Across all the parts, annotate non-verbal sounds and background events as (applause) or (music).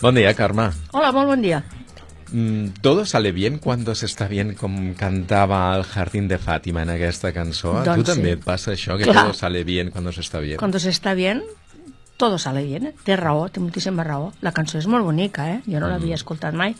Bon dia, Carme. Hola, molt bon dia. Mm, todo sale bien cuando se está bien, com cantava el Jardín de Fàtima en aquesta cançó. a tu Doncs també sí. et passa això, que Clar. todo sale bien cuando se está bien. Cuando se está bien, todo sale bien. Eh? Té raó, té moltíssima raó. La cançó és molt bonica, eh? Jo no l'havia escoltat mai,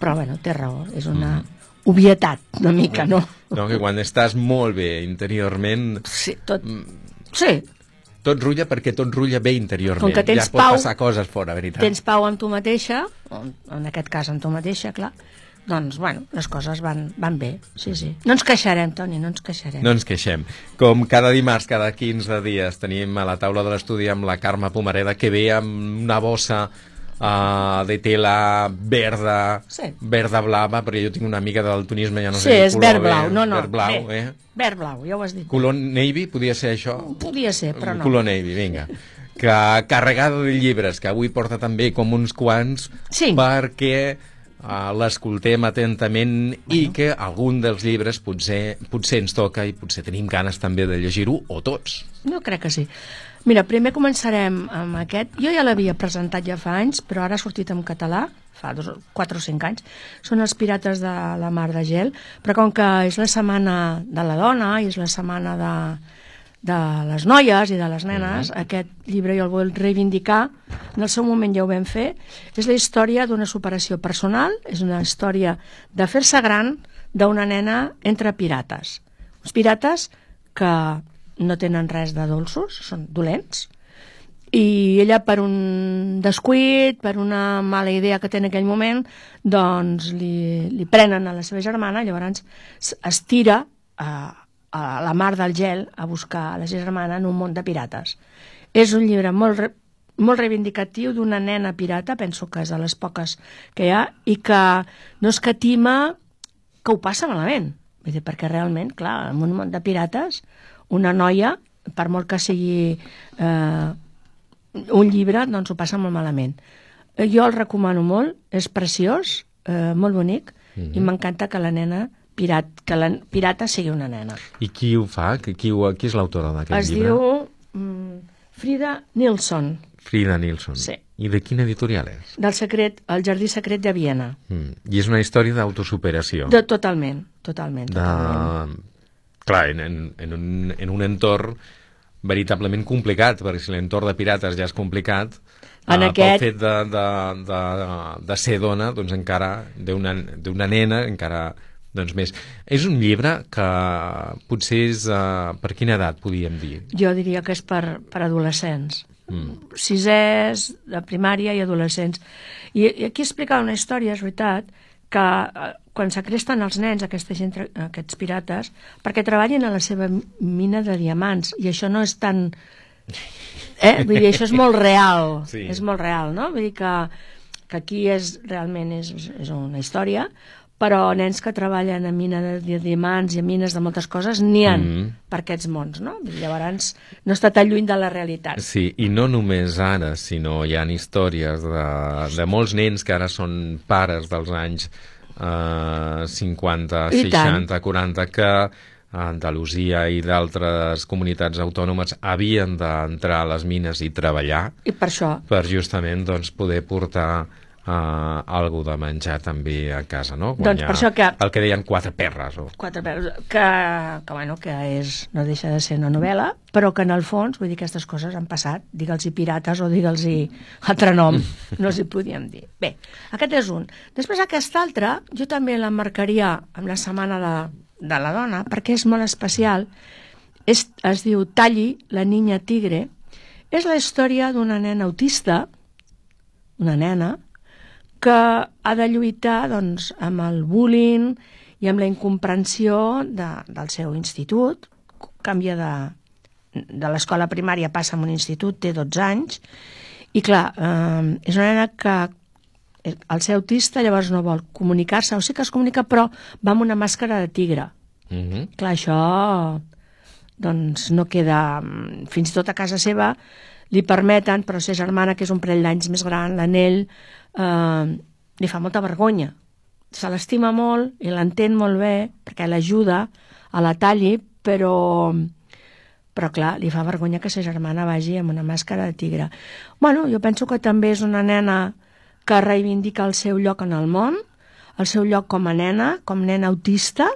però bueno, té raó. És una obvietat, una mica, no? No, que quan estàs molt bé interiorment, Sí, tot... Sí, tot rulla perquè tot rulla bé interiorment. Com que tens ja pot pau, passar coses fora, veritat. tens pau amb tu mateixa, o en aquest cas amb tu mateixa, clar, doncs, bueno, les coses van, van bé, sí, sí. No ens queixarem, Toni, no ens queixarem. No ens queixem. Com cada dimarts, cada 15 dies, tenim a la taula de l'estudi amb la Carme Pomareda, que ve amb una bossa uh, de tela verda, Sí. verda blava, perquè jo tinc una mica del tunisme, ja no sí, sé és el color verd blau, bé, no, no. Verd blau, bé, eh? Verd blau, ja ho has dit. Color navy, podia ser això? Podia ser, però no. Color navy, vinga. Que carregada de llibres, que avui porta també com uns quants, Sí. perquè uh, l'escoltem atentament i que algun dels llibres potser, potser ens toca i potser tenim ganes també de llegir-ho, o tots. Jo crec que sí. Mira, primer començarem amb aquest. Jo ja l'havia presentat ja fa anys, però ara ha sortit en català, fa dos, 4 o 5 anys. Són els Pirates de la Mar de Gel, però com que és la setmana de la dona i és la setmana de, de les noies i de les nenes, aquest llibre jo el vull reivindicar, en el seu moment ja ho vam fer, és la història d'una superació personal, és una història de fer-se gran d'una nena entre pirates. Uns pirates que no tenen res de dolços, són dolents, i ella per un descuit, per una mala idea que té en aquell moment, doncs li, li prenen a la seva germana, llavors es tira a, a la mar del gel a buscar a la seva germana en un món de pirates. És un llibre molt, re, molt reivindicatiu d'una nena pirata, penso que és de les poques que hi ha, i que no escatima que ho passa malament. Vull dir, perquè realment, clar, en un món de pirates, una noia, per molt que sigui eh, un llibre, doncs ho passa molt malament. Eh, Jo el recomano molt, és preciós, eh, molt bonic, i m'encanta que la nena pirat, que la pirata sigui una nena. I qui ho fa? Qui, qui, ho, qui és l'autora d'aquest Es llibre? diu mm, Frida Nilsson, Frida Nilsson. Sí. I de quina editorial és? del secret, el Jardí Secret de Viena. Mm. I és una història d'autosuperació. De, totalment, totalment. de... Clar, en, en, en, un, en un entorn veritablement complicat, perquè si l'entorn de pirates ja és complicat, En eh, aquest- pel fet de, de, de, de ser dona, doncs encara, d'una nena, encara doncs més. És un llibre que potser és... Uh, per quina edat podíem dir? Jo diria que és per, per adolescents. Mm. Sisès, de primària i adolescents. I, i aquí explicava una història, és veritat, que eh, quan s'acresten els nens, aquesta gent, aquests pirates, perquè treballin a la seva mina de diamants, i això no és tan... Eh? Vull dir, això és molt real, (laughs) Sí. és molt real, no? Vull dir que, que aquí és, realment és, és una història, però nens que treballen a mina de di- diamants i a mines de moltes coses n'hi ha Mhm. per aquests mons, no? Llavors no està tan lluny de la realitat. Sí, i no només ara, sinó hi ha històries de, de molts nens que ara són pares dels anys eh, 50, I tant. 60, 40, que a Andalusia i d'altres comunitats autònomes havien d'entrar a les mines i treballar I per això, per justament doncs, poder portar uh, algo de menjar també a casa, no? Doncs per això que- El que deien quatre perres, o... quatre peus, que, que, bueno, que és, no deixa de ser una novel·la, però que en el fons, vull dir, aquestes coses han passat, digue'ls-hi pirates o digue'ls-hi altre nom, (laughs) no els hi podíem dir. Bé, aquest és un. Després aquest altre, jo també l'emmarcaria amb la setmana de, de la dona, perquè és molt especial, és, es diu Talli, la niña tigre, és la història d'una nena autista, una nena, que ha de lluitar doncs, amb el bullying i amb la incomprensió de, del seu institut. Canvia de, de l'escola primària, passa a un institut, té 12 anys, i clar, eh, és una nena que el ser autista llavors no vol comunicar-se, o sí que es comunica, però va amb una màscara de tigre. Uh -huh. Clar, això doncs no queda... Fins i tot a casa seva li permeten, però ser germana, que és un parell d'anys més gran, l'anell, eh, li fa molta vergonya. Se l'estima molt i l'entén molt bé, perquè l'ajuda a la talli, però, però clar, li fa vergonya que sa germana vagi amb una màscara de tigre. Bueno, jo penso que també és una nena que reivindica el seu lloc en el món, el seu lloc com a nena, com nena autista,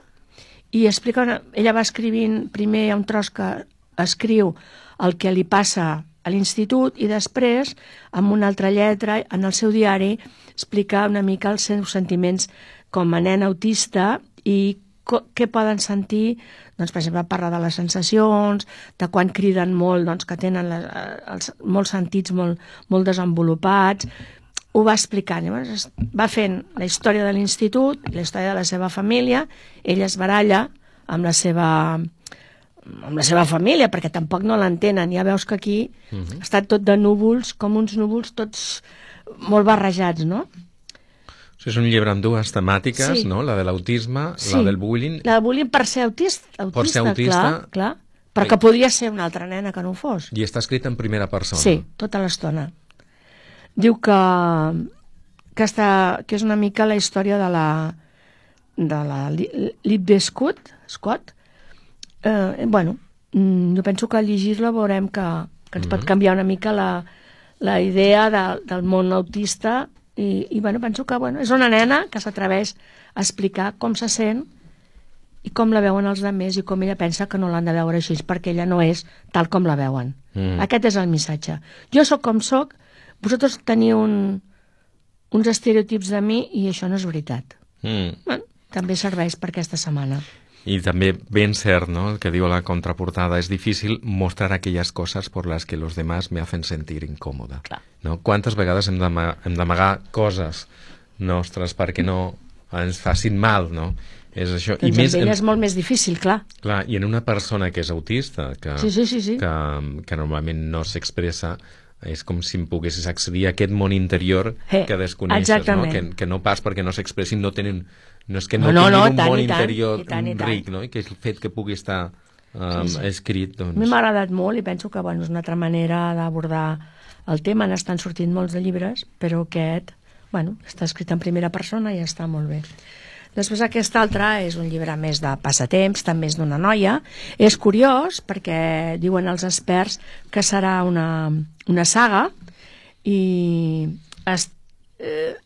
i explica, una, ella va escrivint primer un tros que escriu el que li passa a l'institut i després, amb una altra lletra, en el seu diari, explica una mica els seus sentiments com a nena autista i què poden sentir, doncs, per exemple, parlar de les sensacions, de quan criden molt, doncs, que tenen les, els, molts sentits molt, molt desenvolupats, ho va explicant. Llavors, va fent la història de l'institut, la història de la seva família, ella es baralla amb la seva amb la seva família, perquè tampoc no l'entenen. Ja veus que aquí uh mhm. -huh. està tot de núvols, com uns núvols tots molt barrejats, no? O sigui, és un llibre amb dues temàtiques, sí. no? La de l'autisme, sí. la del bullying... La del bullying per ser autista, autista, per ser autista clar, clar. Però que podria ser una altra nena que no ho fos. I està escrit en primera persona. Sí, tota l'estona. Diu que, que, està, que és una mica la història de la, de la Libbe Scott, Scott eh, bueno, mm, jo penso que llegir-la veurem que, que ens mm -hmm. pot canviar una mica la, la idea de, del món autista i, i bueno, penso que bueno, és una nena que s'atreveix a explicar com se sent i com la veuen els altres i com ella pensa que no l'han de veure així perquè ella no és tal com la veuen. Mm. Aquest és el missatge. Jo sóc com sóc, vosaltres teniu un, uns estereotips de mi i això no és veritat. Mm. Bueno, també serveix per aquesta setmana. I també ben cert, ¿no? El que diu la contraportada, és difícil mostrar aquelles coses per les que los demás me hacen sentir incòmoda. Clar. No? Quantes vegades hem d'amagar coses nostres perquè no ens facin mal, no? És això. Doncs I més, en... és molt més difícil, clar. Clar, i en una persona que és autista, que, sí, sí, sí, sí. que, que normalment no s'expressa, és com si em poguessis accedir a aquest món interior eh, que desconeixes, no? Que, que no pas perquè no s'expressin, no tenen no és que no, no, no, no un tant, món interior tant, i tant, ric, no? I que el fet que pugui estar um, sí, sí. escrit, doncs... A mi m'ha agradat molt i penso que bueno, és una altra manera d'abordar el tema. N'estan sortint molts de llibres, però aquest, bueno, està escrit en primera persona i està molt bé. Després aquest altre és un llibre més de passatemps, també és d'una noia. És curiós perquè diuen els experts que serà una, una saga i es, eh,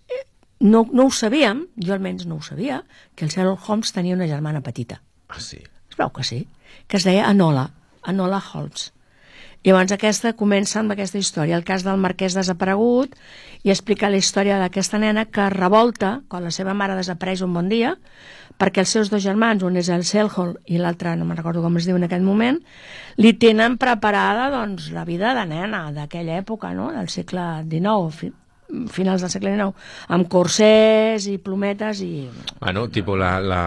no, no ho sabíem, jo almenys no ho sabia, que el Sherlock Holmes tenia una germana petita. Ah, sí? Es veu que sí, que es deia Anola, Anola Holmes. Llavors aquesta comença amb aquesta història, el cas del marquès desaparegut, i explica la història d'aquesta nena que revolta quan la seva mare desapareix un bon dia, perquè els seus dos germans, un és el Selhol i l'altre, no me'n recordo com es diu en aquest moment, li tenen preparada doncs, la vida de nena d'aquella època, no? del segle XIX, finals del segle XIX, amb corsers i plometes i... Bueno, tipus la, la,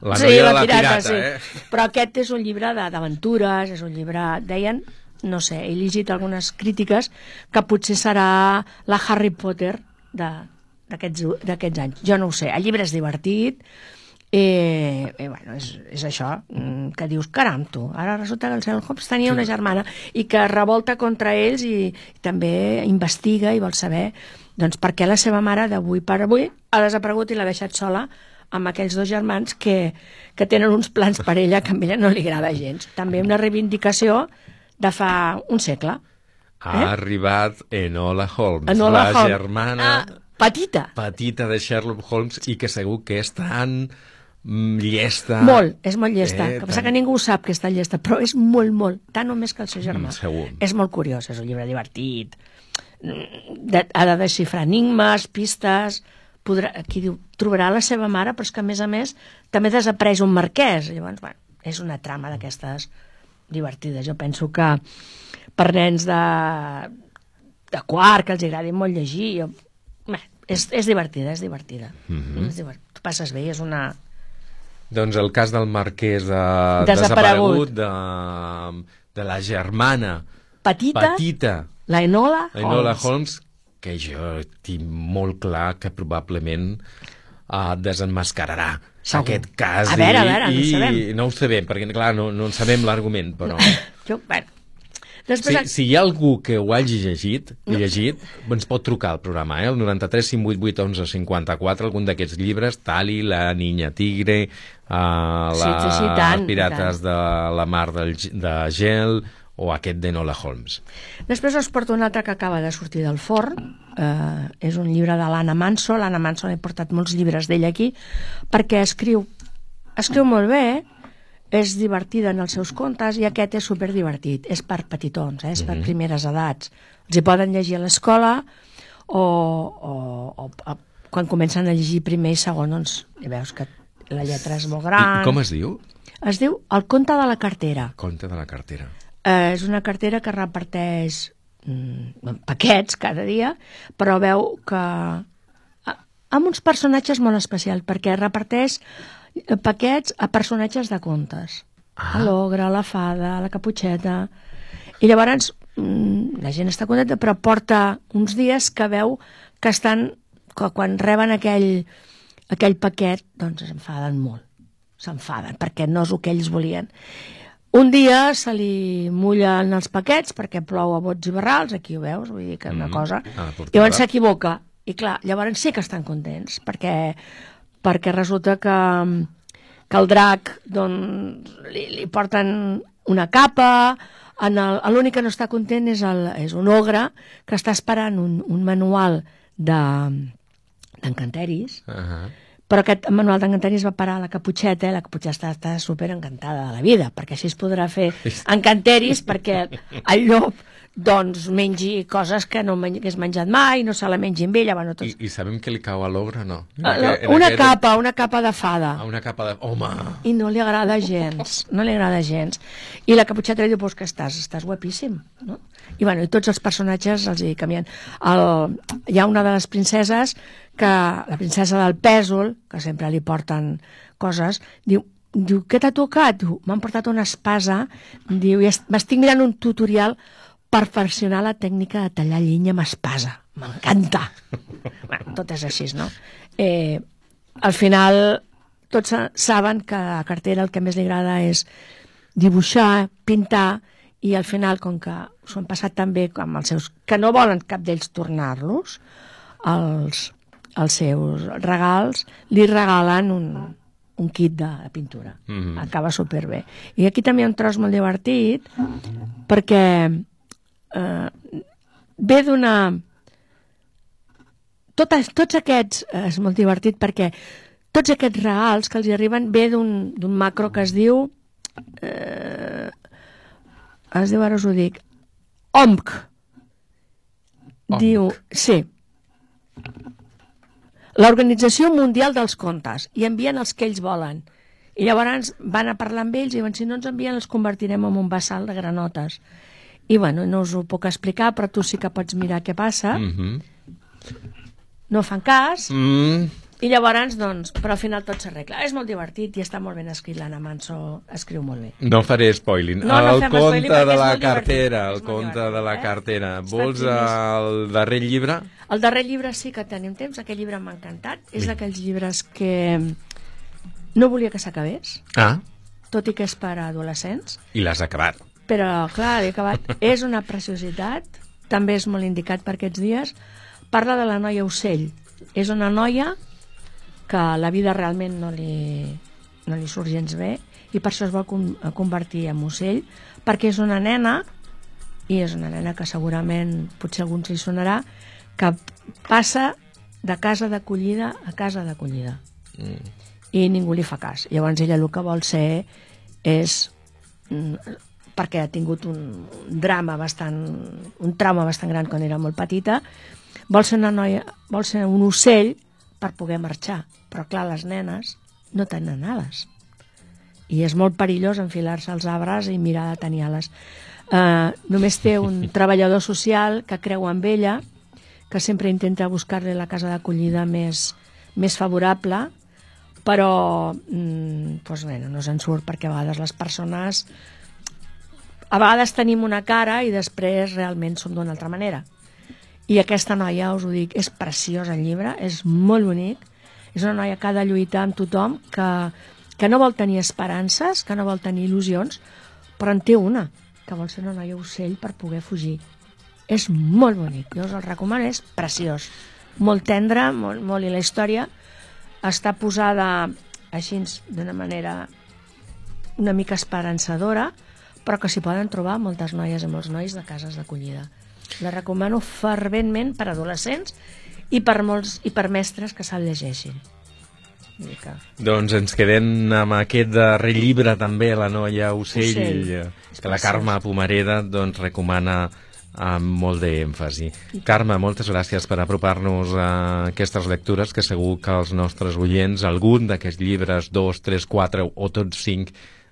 la sí, noia la de la pirata, pirata sí. eh? Però aquest és un llibre d'aventures, és un llibre... Deien, no sé, he llegit algunes crítiques que potser serà la Harry Potter d'aquests anys. Jo no ho sé, el llibre és divertit, i, i bueno, és, és això, mm, que dius, caram, tu, ara resulta que el Sherlock Holmes tenia una germana i que revolta contra ells i, i també investiga i vol saber doncs, per què la seva mare d'avui per avui ha desaparegut i l'ha deixat sola amb aquells dos germans que, que tenen uns plans per ella que a ella no li agrada gens. També una reivindicació de fa un segle. Ha eh? arribat Enola Holmes, Enola la Holmes. germana... Ah, petita. Petita de Sherlock Holmes i que segur que és tan Mm, llesta... Molt, és molt llesta. Eh, que passa tant... que ningú sap que està llesta, però és molt, molt, tant o més que el seu germà. Mm, segur. És molt curiós, és un llibre divertit, mm, de, ha de desxifrar enigmes, pistes... Podrà, aquí diu, trobarà la seva mare, però és que, a més a més, també desapareix un marquès. Llavors, bueno, és una trama d'aquestes divertides. Jo penso que per nens de, de quart, que els agradi molt llegir, jo, bé, és, és divertida, és divertida. Mm -hmm. és divert... Tu passes bé, és una, doncs el cas del marquès de, desaparegut, desaparegut de, de la germana petita, petita la Enola, la Enola Holmes. Holmes, que jo tinc molt clar que probablement uh, desenmascararà Segur. aquest cas a veure, a veure, i, no, i no ho sabem, perquè clar, no, no en sabem l'argument, però... (laughs) jo, bueno, Després... Si, si hi ha algú que ho hagi llegit, no. llegit ens pot trucar al programa, eh? el 93 588 11 54, algun d'aquests llibres, Tali, La Niña Tigre, uh, la, sí, sí, tant, els Pirates tant. de la Mar del, de Gel, o aquest de Nola Holmes. Després us porto un altre que acaba de sortir del forn, eh, és un llibre de l'Anna Manso, l'Anna Manso he portat molts llibres d'ella aquí, perquè escriu, escriu molt bé, és divertida en els seus contes i aquest és superdivertit, és per petitons, eh? és per -hmm. primeres edats. Els hi poden llegir a l'escola o, o, o, o quan comencen a llegir primer i segon, doncs ja veus que la lletra és molt gran. I com es diu? Es diu El conte de la cartera. Conte de la cartera. Eh, és una cartera que reparteix mm, paquets cada dia, però veu que amb uns personatges molt especials, perquè reparteix paquets a personatges de contes. Ah. L'ogre, la fada, la caputxeta... I llavors mm, la gent està contenta, però porta uns dies que veu que estan, que quan reben aquell, aquell paquet, doncs s'enfaden molt. S'enfaden, perquè no és el que ells volien. Un dia se li mullen els paquets perquè plou a bots i barrals, aquí ho veus, vull dir que una mm, cosa, i llavors s'equivoca. I clar, llavors sí que estan contents, perquè perquè resulta que, que el drac doncs, li, li porten una capa, l'únic que no està content és, el, és un ogre que està esperant un, un manual d'encanteris, de, uh -huh. Però aquest manual d'encanteris va parar a la caputxeta, i la caputxeta està, està super encantada de la vida, perquè així es podrà fer encanteris, perquè el llop doncs mengi coses que no que has menjat mai, no se la mengi amb ella. Bueno, tots... I, I sabem que li cau a l'ogre, no? Aqu una aquest... capa, una capa de fada. Ah, una capa de... Home! I no li agrada gens, no li agrada gens. I la caputxeta li diu, pues que estàs, estàs guapíssim, no? I, bueno, i tots els personatges els hi canvien. El... Hi ha una de les princeses que, la princesa del pèsol, que sempre li porten coses, diu, diu, què t'ha tocat? Diu, m'han portat una espasa, diu, i m'estic mirant un tutorial perfeccionar la tècnica de tallar llenya amb espasa. M'encanta! bueno, tot és així, no? Eh, al final, tots saben que a cartera el que més li agrada és dibuixar, pintar, i al final, com que s'ho han passat tan bé amb els seus... que no volen cap d'ells tornar-los, els, els seus regals, li regalen un, un kit de, de pintura. Mm -hmm. Acaba superbé. I aquí també hi ha un tros molt divertit, perquè eh, ve d'una... Totes, tots aquests, eh, és molt divertit perquè tots aquests regals que els arriben ve d'un macro que es diu... Eh, es diu, ara us ho dic, OMC. OMC. Diu, sí, l'Organització Mundial dels Contes, i envien els que ells volen. I llavors van a parlar amb ells i diuen, si no ens envien els convertirem en un vessal de granotes. I bueno, no us ho puc explicar, però tu sí que pots mirar què passa. Mm -hmm. No fan cas. Mm. I llavors, doncs, però al final tot s'arregla. És molt divertit i està molt ben escrit, l'Anna Manso escriu molt bé. No faré spoiling. No, no el conte de la cartera, el conte de la eh? cartera. Vols el darrer llibre? El darrer llibre sí que tenim temps, aquell llibre m'ha encantat. Sí. És d'aquells llibres que no volia que s'acabés. Ah. Tot i que és per a adolescents. I l'has acabat però clar, l'he acabat. és una preciositat, també és molt indicat per aquests dies. Parla de la noia ocell. És una noia que la vida realment no li, no li surt gens bé i per això es vol convertir en ocell perquè és una nena i és una nena que segurament potser alguns li sonarà que passa de casa d'acollida a casa d'acollida mm. i ningú li fa cas llavors ella el que vol ser és mm, perquè ha tingut un drama bastant, un trauma bastant gran quan era molt petita, vol ser una noia, vol ser un ocell per poder marxar. Però clar, les nenes no tenen ales. I és molt perillós enfilar-se als arbres i mirar de tenir ales. Uh, només té un (laughs) treballador social que creu en ella, que sempre intenta buscar-li la casa d'acollida més, més favorable, però mm, pues, bueno, no se'n surt perquè a vegades les persones a vegades tenim una cara i després realment som d'una altra manera. I aquesta noia, us ho dic, és preciós el llibre, és molt bonic, és una noia que ha de lluitar amb tothom, que, que no vol tenir esperances, que no vol tenir il·lusions, però en té una, que vol ser una noia ocell per poder fugir. És molt bonic, jo us el recomano, és preciós, molt tendre, molt, molt, i la història està posada així d'una manera una mica esperançadora, però que s'hi poden trobar moltes noies i molts nois de cases d'acollida. La recomano ferventment per adolescents i per molts i per mestres que se'l llegeixin. Mica. Doncs ens quedem amb aquest darrer llibre també, La noia ocell, ocell. que la Carme Pomareda doncs, recomana amb molt d'èmfasi. Carme, moltes gràcies per apropar-nos a aquestes lectures, que segur que els nostres oients, algun d'aquests llibres, dos, tres, quatre o tots cinc,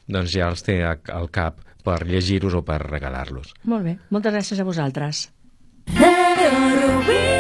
doncs ja els té al cap per llegir-los o per regalar-los. Molt bé, moltes gràcies a vosaltres. Rubí.